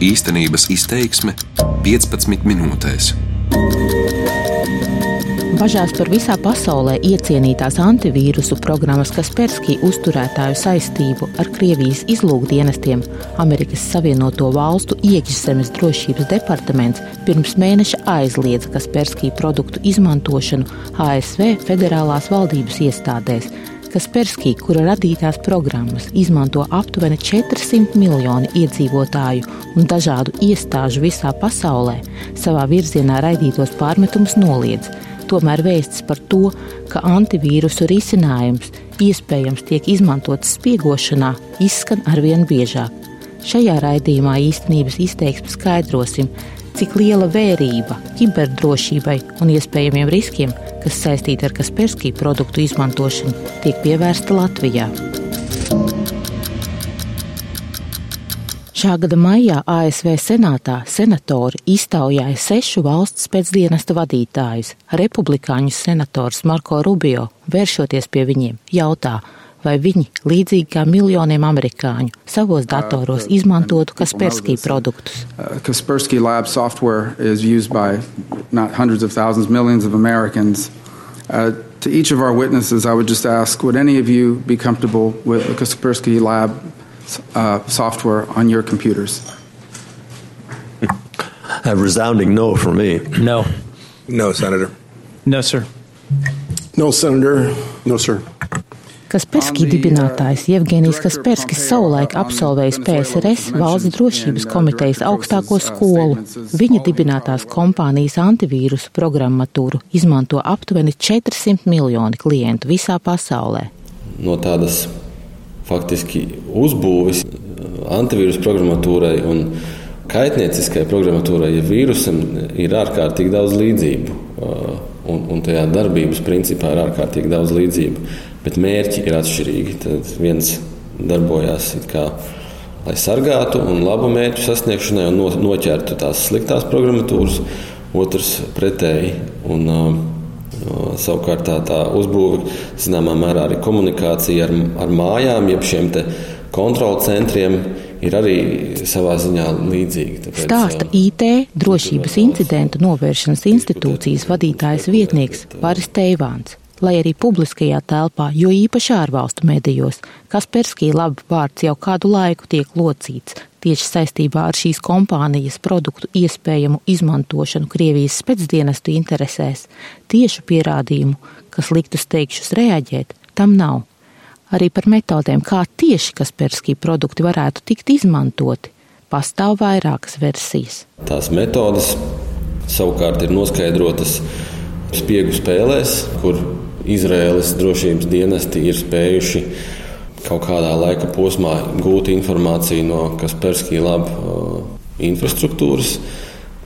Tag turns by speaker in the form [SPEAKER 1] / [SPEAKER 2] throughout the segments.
[SPEAKER 1] Īstenības izteiksme 15 minūtēs.
[SPEAKER 2] Bažās par visā pasaulē iecienītās antivīrusu programmas Kaspersky uzturētāju saistību ar Krievijas izlūkdienestiem Amerikas Savienoto Valstu iekšzemes drošības departaments pirms mēneša aizliedza Kaspersky produktu izmantošanu ASV federālās valdības iestādēs, Kaspersky, kura radītās programmas izmanto aptuveni 400 miljoni iedzīvotāju un dažādu iestāžu visā pasaulē, savā virzienā raidītos pārmetumus noliedz. Tomēr vēsts par to, ka antivīrusu risinājums iespējams tiek izmantots spiegošanā, izskan arvien biežāk. Šajā raidījumā īstenības izteiksmi skaidrosim, cik liela vērība kiberdrošībai un iespējamiem riskiem kas saistīta ar Kaspersky produktu izmantošanu, tiek pievērsta Latvijā. Šā gada maijā ASV Senātā senatori iztaujāja sešu valsts pēcdienesta vadītājus. Republikāņu senators Marko Rubio, vēršoties pie viņiem, jautā, vai viņi, līdzīgi kā miljoniem amerikāņu, savos uh, datoros izmantotu Kaspersky produktus.
[SPEAKER 3] Uh, Kaspersky lab software is used by not hundreds of thousands, millions of Americans. Uh, to each of our witnesses, I would just ask, would any of you be comfortable with the Kaspersky lab uh, software on your computers?
[SPEAKER 4] A resounding no for me.
[SPEAKER 5] No.
[SPEAKER 6] No, Senator.
[SPEAKER 5] No, sir.
[SPEAKER 6] No, Senator. No, sir.
[SPEAKER 2] Kasperski dibinātājs Jevgenijs Kasperskis savulaik absolvējis PSRS valsts drošības komitejas augstāko skolu. Viņa dibinātās kompānijas antivīrusu programmatūru izmanto aptuveni 400 miljoni klientu visā pasaulē.
[SPEAKER 7] No tādas faktiski uzbūves antivīrusu programmatūrai un kaitnieciskai programmatūrai, ja vīrusam ir ārkārtīgi daudz līdzību, un, un tajā darbības principā ir ārkārtīgi daudz līdzību bet mērķi ir atšķirīgi. Tad viens darbojās kā, lai sargātu un labu mērķu sasniegšanai un no, noķertu tās sliktās programmatūras, otrs pretēji. Un, uh, Savukārt tā, tā uzbūve zināmā mērā arī komunikācija ar, ar mājām, jeb šiem kontrolu centriem ir arī savā ziņā līdzīga.
[SPEAKER 2] Tāpēc, Stāsta IT drošības incidentu novēršanas institūcijas vadītājs vietnieks Paris Teivāns lai arī publiskajā telpā, jo īpaši ārvalstu medijos, Kasperskī labi vārds jau kādu laiku tiek locīts tieši saistībā ar šīs kompānijas produktu iespējamu izmantošanu Krievijas spēcdienestu interesēs, tiešu pierādījumu, kas liktu steigšus reaģēt, tam nav. Arī par metodēm, kā tieši Kasperskī produkti varētu tikt izmantoti, pastāv vairākas versijas.
[SPEAKER 7] Tās metodes savukārt ir noskaidrotas spiegu spēlēs, kur Izraēlas drošības dienesti ir spējuši kaut kādā laika posmā gūt informāciju no Kasperskī laba uh, infrastruktūras.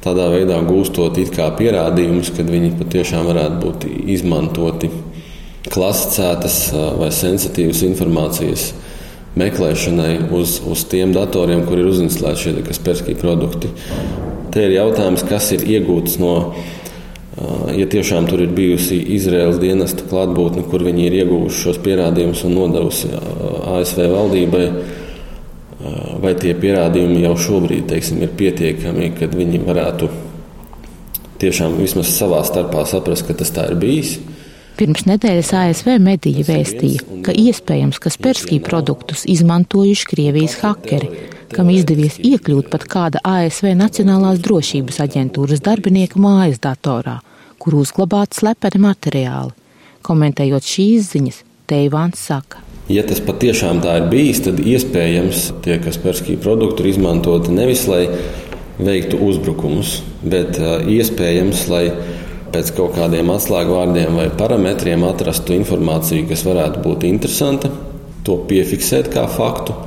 [SPEAKER 7] Tādā veidā gūstot pierādījumus, ka viņi patiešām varētu būt izmantoti klasicētas uh, vai sensitīvas informācijas meklēšanai uz, uz tiem datoriem, kur ir uzinstalēti šie Kasperskī produkti. Te ir jautājums, kas ir iegūts no Ja tiešām tur ir bijusi Izraels dienesta klātbūtne, kur viņi ir ieguvuši šos pierādījumus un nodevusi ASV valdībai, vai tie pierādījumi jau šobrīd teiksim, ir pietiekami, kad viņi varētu tiešām vismaz savā starpā saprast, ka tas tā ir bijis.
[SPEAKER 2] Pirms nedēļas ASV mediji vēstīja, ka iespējams, ka Spersky produktus izmantojuši Krievijas hakeri, kam izdevies iekļūt pat kāda ASV Nacionālās drošības aģentūras darbinieka mājas datorā, kur uzglabāti slepeni materiāli. Komentējot šīs ziņas, Teivāns saka.
[SPEAKER 7] Ja tas patiešām tā ir bijis, tad iespējams tie Kaspersky produkti ir izmantoti nevis lai veiktu uzbrukumus, bet uh, iespējams, lai pēc kaut kādiem atslēgvārdiem vai parametriem atrastu informāciju, kas varētu būt interesanta, to piefiksēt kā faktu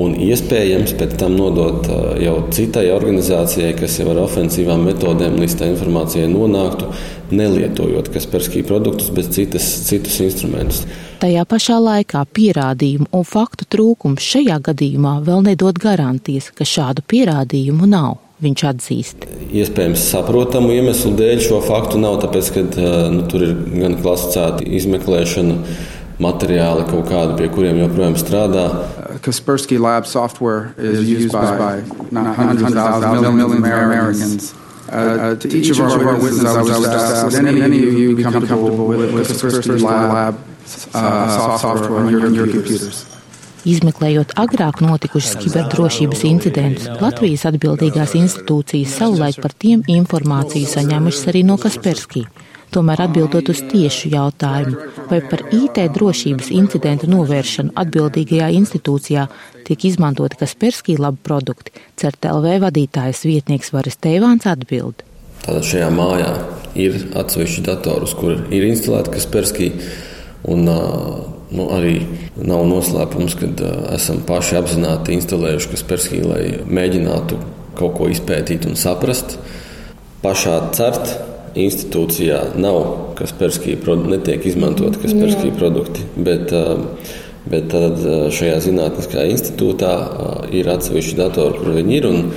[SPEAKER 7] un iespējams pēc tam nodot jau citai organizācijai, kas jau ar ofensīvām metodēm līdz tā informācijai nonāktu, nelietojot Kaspersky produktus, bet citas, citus instrumentus.
[SPEAKER 2] Tajā pašā laikā pierādījumu un faktu trūkums šajā gadījumā vēl nedod garantijas, ka šādu pierādījumu nav. Viņš atzīst.
[SPEAKER 7] Iespējams, saprotamu iemeslu dēļ šo faktu nav, tāpēc, ka nu, tur ir gan klasicēta izmeklēšana materiāli kaut kādi, pie kuriem joprojām strādā.
[SPEAKER 3] Uh, Kaspersky Lab software is used by, by not hundreds of thousands, millions of Americans. Uh, uh, to each of our witnesses, I would just ask, would any, any of you be comfortable with, with Kaspersky Lab uh, software on your, on your computers?
[SPEAKER 2] Izmeklējot agrāk notikušas kiberdrošības incidentus, Latvijas atbildīgās institūcijas savulaik par tiem informāciju saņēmušas arī no Kaspersky. Tomēr atbildot uz tiešu jautājumu, vai par IT drošības incidentu novēršanu atbildīgajā institūcijā tiek izmantoti Kaspersky labi produkti, CERTLV vadītājas vietnieks Varis Teivāns atbild.
[SPEAKER 7] Tātad šajā mājā ir atsevišķi datori, uz kur ir instalēta Kaspersky. Un, nu, arī nav noslēpums, ka esam paši apzināti instalējuši Kaspersky, lai mēģinātu kaut ko izpētīt un saprast. Pašā CERT institūcijā nav Kaspersky produkti, netiek izmantot Kaspersky produkti, bet, bet tad šajā zinātniskajā institūtā ir atsevišķi datori, kur viņi ir. Un,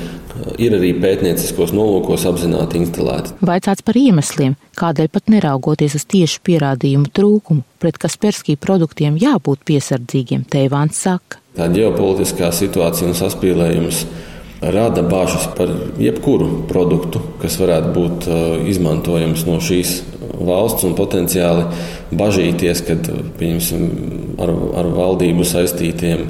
[SPEAKER 7] Ir arī pētnieciskos nolūkos apzināti instalēti.
[SPEAKER 2] Vaicāts par iemesliem, kādēļ pat neraugoties uz tiešu pierādījumu trūkumu, pret Kaspersky produktiem jābūt piesardzīgiem, Teivāns saka.
[SPEAKER 7] Tā ģeopolitiskā situācija un saspīlējums rada bažas par jebkuru produktu, kas varētu būt uh, izmantojams no šīs valsts un potenciāli bažīties, kad ar, ar valdību saistītiem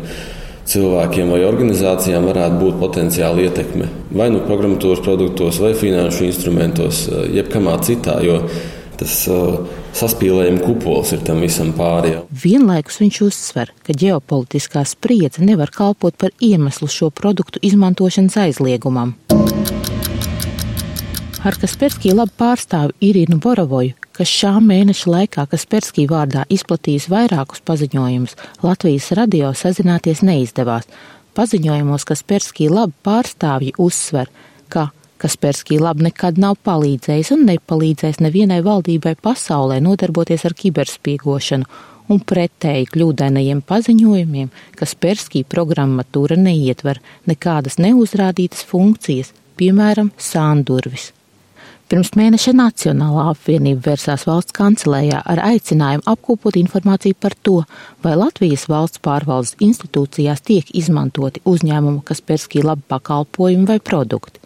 [SPEAKER 7] cilvēkiem vai organizācijām varētu būt potenciāla ietekme vai nu programmatūras produktos, vai finanšu instrumentos, uh, jebkamā citā. Jo tas uh, saspīlējuma kupols ir tam visam pāri.
[SPEAKER 2] Vienlaikus viņš uzsver, ka ģeopolitiskā spriedze nevar kalpot par iemeslu šo produktu izmantošanas aizliegumam. Ar Kaspersky labu pārstāvi Irinu Borovoju, kas šā mēneša laikā Kaspersky vārdā izplatījis vairākus paziņojumus, Latvijas radio sazināties neizdevās. Paziņojumos Kaspersky labu pārstāvji uzsver, ka Kaspersky labi nekad nav palīdzējis un nepalīdzēs nevienai valdībai pasaulē nodarboties ar kiberspiegošanu, un pretēji kļūdainajiem paziņojumiem, ka Kaspersky programmatūra neietver nekādas neuzrādītas funkcijas, piemēram, sāndurvis. Pirms mēneša Nacionālā apvienība vērsās valsts kancelējā ar aicinājumu apkopot informāciju par to, vai Latvijas valsts pārvaldes institūcijās tiek izmantoti uzņēmumu Kaspersky labi pakalpojumi vai produkti.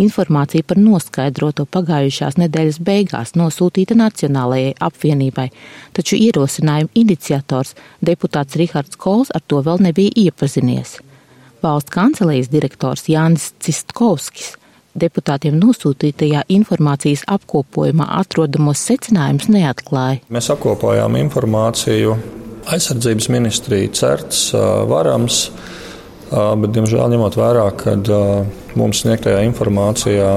[SPEAKER 2] Informācija par noskaidroto pagājušās nedēļas beigās nosūtīta Nacionālajai apvienībai, taču ierosinājuma iniciators deputāts Rihards Kols ar to vēl nebija iepazinies. Valsts kancelējas direktors Jānis Cistkovskis deputātiem nosūtītajā informācijas apkopojumā atrodamos secinājumus neatklāja.
[SPEAKER 5] Mēs apkopojām informāciju aizsardzības ministrija, CERTS, Varams, bet, diemžēl, ņemot vērā, ka mums sniegtajā informācijā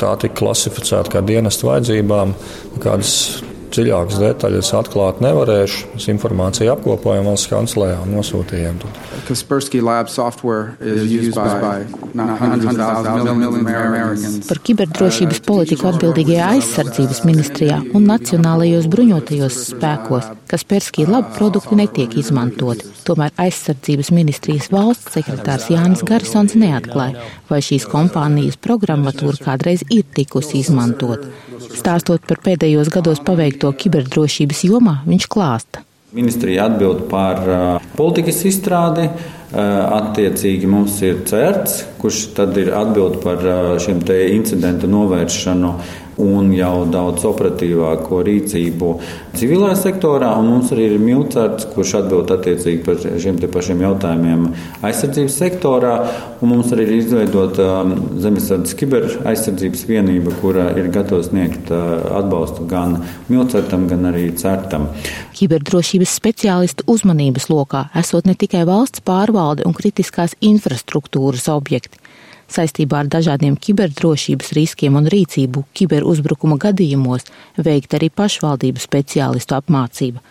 [SPEAKER 5] tā tika klasificēta kā dienestu vajadzībām, kādas dziļākas detaļas atklāt nevarēšu. Mēs informāciju apkopojam valsts kancelējā un nosūtījām.
[SPEAKER 2] Par kiberdrošības politiku atbildīgajā aizsardzības ministrijā un nacionālajos bruņotajos spēkos Kaspersky Lab produkti netiek izmantoti. Tomēr aizsardzības ministrijas valsts sekretārs Jānis Garisons neatklāja, vai šīs kompānijas programmatūra kādreiz ir tikusi izmantota. Stāstot par pēdējos gados paveikto kiberdrošības jomā, viņš klāsta.
[SPEAKER 8] Ministrija atbild par uh, politikas izstrādi. Uh, attiecīgi mums ir CERTS, kurš tad ir atbild par uh, šiem incidentu novēršanu un jau daudz operatīvāko rīcību civilajā sektorā. Mums arī ir milcārds, kurš atbild attiecīgi par šiem pašiem jautājumiem aizsardzības sektorā. Mums arī ir izveidota um, Zemesardzes kiberaizsardzības vienība, kura ir gatava sniegt uh, atbalstu gan milcārtam, gan arī certam.
[SPEAKER 2] Kiberdrošības speciālistu uzmanības lokā esot ne tikai valsts pārvalde un kritiskās infrastruktūras objekti, saistībā ar dažādiem kiberdrošības riskiem un rīcību kiberuzbrukuma gadījumos veikt arī pašvaldību speciālistu apmācība.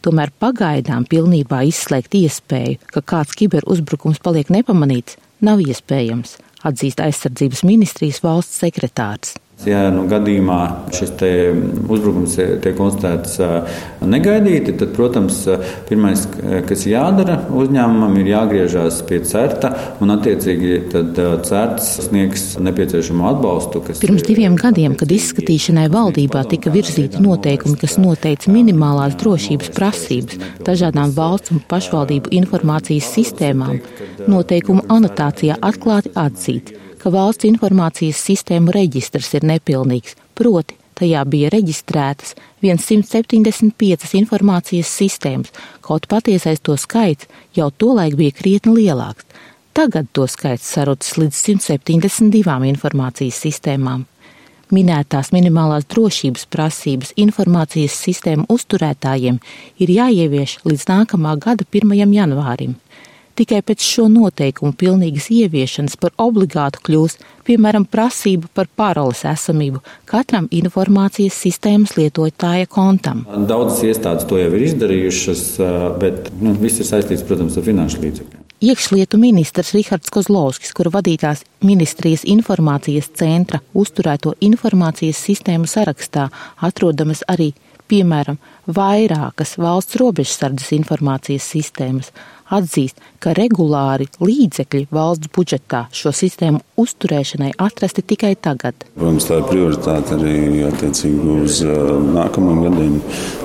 [SPEAKER 2] Tomēr pagaidām pilnībā izslēgt iespēju, ka kāds kiberuzbrukums paliek nepamanīts, nav iespējams, atzīst aizsardzības ministrijas valsts sekretārs.
[SPEAKER 8] Ja nu, gadījumā šis uzbrukums tiek konstatēts negaidīti, tad, protams, pirmais, kas jādara uzņēmumam, ir jāgriežās pie CERTA un, attiecīgi, tad CERTs sniegs nepieciešamo atbalstu.
[SPEAKER 2] Pirms diviem gadiem, kad izskatīšanai valdībā tika virzīti noteikumi, kas noteica minimālās drošības prasības dažādām valsts un pašvaldību informācijas sistēmām, noteikumu anotācijā atklāti atzīts ka valsts informācijas sistēmu reģistrs ir nepilnīgs, proti, tajā bija reģistrētas 175 informācijas sistēmas, kaut patiesais to skaits jau tolaik bija krietni lielāks. Tagad to skaits sarucis līdz 172 informācijas sistēmām. Minētās minimālās drošības prasības informācijas sistēmu uzturētājiem ir jāievieš līdz nākamā gada 1. janvārim. Tikai pēc šo noteikumu pilnīgas ieviešanas par obligātu kļūs, piemēram, prasība par paroles esamību katram informācijas sistēmas lietotāja kontam.
[SPEAKER 8] Daudzas iestādes to jau ir izdarījušas, bet nu, viss ir saistīts, protams, ar finanšu līdzekļiem.
[SPEAKER 2] Iekšlietu ministrs Rihards Kozlovskis, kura vadītās ministrijas informācijas centra uzturēto informācijas sistēmu sarakstā, atrodamas arī, piemēram, vairākas valsts robežsardzes informācijas sistēmas, atzīst, ka regulāri līdzekļi valsts budžetā šo sistēmu uzturēšanai atrasti tikai tagad.
[SPEAKER 9] Protams, tā ir prioritāte arī attiecīgi uz uh, nākamajiem gadiem.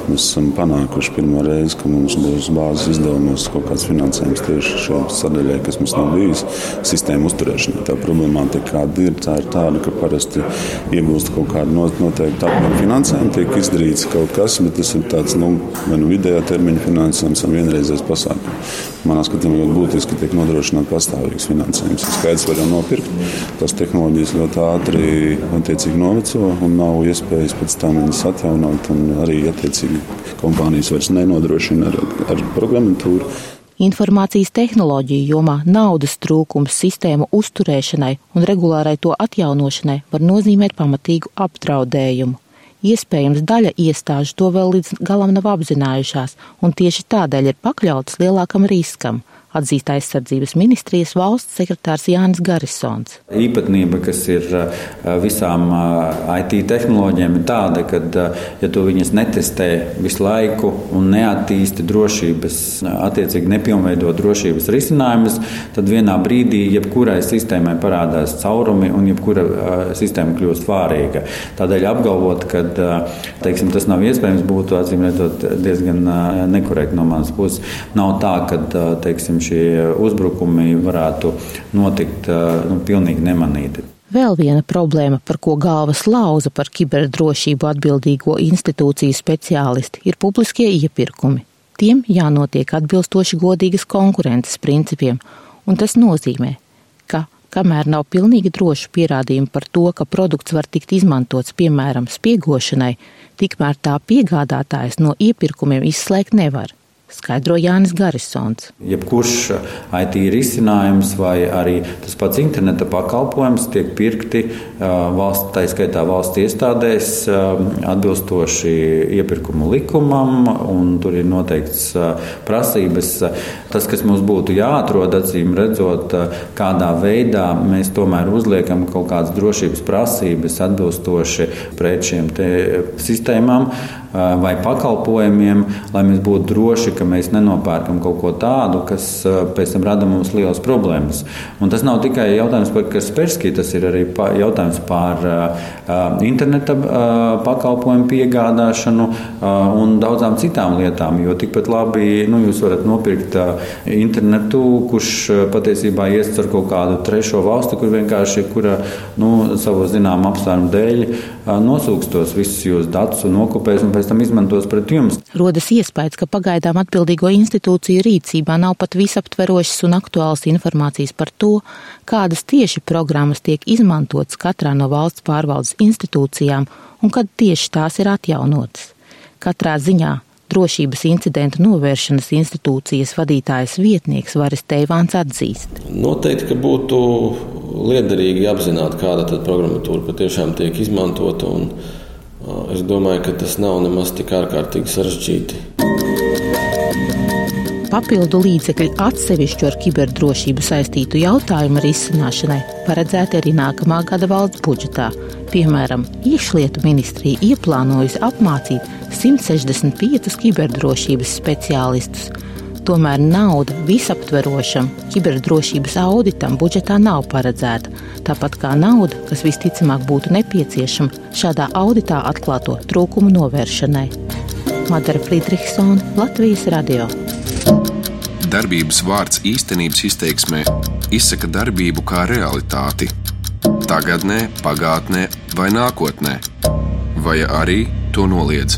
[SPEAKER 9] Mēs esam panākuši pirmo reizi, ka mums būs bāzes izdevumos kaut kāds finansējums tieši šo sadaļai, kas mums nav bijis sistēmu uzturēšanai. Tā problemātika, kāda ir, tā ir tāda, ka parasti iegūst kaut kādu noteiktu apjomu finansējumu, tiek izdarīts kaut kas, bet tas ir tāds nu, nu vidējā termiņa finansējums un vienreizējs pasākums. Manā skatījumā ļoti būtiski tiek nodrošināts pastāvīgs finansējums. Skaidrs, varam nopirkt. Tās tehnoloģijas ļoti ātri attiecīgi noveco un nav iespējas pēc tam viņas atjaunot. Arī attiecīgi kompānijas vairs nenodrošina ar, ar programmatūru.
[SPEAKER 2] Informācijas tehnoloģiju jomā naudas trūkums sistēmu uzturēšanai un regulārai to atjaunošanai var nozīmēt pamatīgu apdraudējumu. Iespējams, daļa iestāžu to vēl līdz galam nav apzinājušās, un tieši tādēļ ir pakļautas lielākam riskam atzīst aizsardzības ministrijas valsts sekretārs Jānis Garisons.
[SPEAKER 8] Īpatnība, kas ir visām IT tehnoloģijām, ir tāda, ka, ja tu viņas netestē visu laiku un neattīsti drošības, attiecīgi nepilnveido drošības risinājumus, tad vienā brīdī jebkurai sistēmai parādās caurumi un jebkura sistēma kļūst vārīga. Tādēļ apgalvot, ka teiksim, tas nav iespējams, būtu redzot diezgan nekorekti no manas puses. Nav tā, ka teiksim, šie uzbrukumi varētu notikt nu, pilnīgi nemanīti.
[SPEAKER 2] Vēl viena problēma, par ko galvas lauza par kiberdrošību atbildīgo institūciju speciālisti, ir publiskie iepirkumi. Tiem jānotiek atbilstoši godīgas konkurences principiem, un tas nozīmē, ka, kamēr nav pilnīgi drošu pierādījumu par to, ka produkts var tikt izmantots piemēram spiegošanai, tikmēr tā piegādātājs no iepirkumiem izslēgt nevar skaidro Jānis Garisons.
[SPEAKER 8] Jebkurš IT risinājums vai arī tas pats interneta pakalpojums tiek pirkti valsts, tā skaitā valsts iestādēs atbilstoši iepirkumu likumam, un tur ir noteikts prasības. Tas, kas mums būtu jāatrod, acīm redzot, kādā veidā mēs tomēr uzliekam kaut kādas drošības prasības atbilstoši pret šiem sistēmām vai pakalpojumiem, lai mēs būtu droši, ka mēs nenopērkam kaut ko tādu, kas pēc tam rada mums lielas problēmas. Un tas nav tikai jautājums par Kaspersky, tas ir arī jautājums par interneta pakalpojumu piegādāšanu un daudzām citām lietām. Jo tikpat labi nu, jūs varat nopirkt internetu, kurš patiesībā iest ar kaut kādu trešo valsti, kur vienkārši kura nu, savu zināmu apsvērumu dēļ nosūks tos visus jūsu datus un nokopēs un pēc tam izmantos pret jums.
[SPEAKER 2] Rodas iespējas, ka pagaidām atbildīgo institūciju rīcībā nav pat visaptverošas un aktuālas informācijas par to, kādas tieši programmas tiek izmantotas katrā no valsts pārvaldes institūcijām un kad tieši tās ir atjaunotas. Katrā ziņā drošības incidentu novēršanas institūcijas vadītājas vietnieks Varis Teivāns atzīst.
[SPEAKER 7] Noteikti, ka būtu liederīgi apzināti, kāda tad programmatūra patiešām tiek izmantota. Un, es domāju, ka tas nav nemaz tik ārkārtīgi sarežģīti.
[SPEAKER 2] Papildu līdzekļi atsevišķu ar kiberdrošību saistītu jautājumu risināšanai paredzēti arī nākamā gada valsts budžetā Piemēram, Iekšlietu ministrija ieplānojusi apmācīt 165 kiberdrošības speciālistus. Tomēr nauda visaptverošam kiberdrošības auditam budžetā nav paredzēta, tāpat kā nauda, kas visticamāk būtu nepieciešama šādā auditā atklāto trūkumu novēršanai. Madara Friedrichsone, Latvijas Radio.
[SPEAKER 1] Darbības vārds īstenības izteiksmē izsaka darbību kā realitāti tagadnē, pagātnē vai nākotnē, vai arī to noliedz.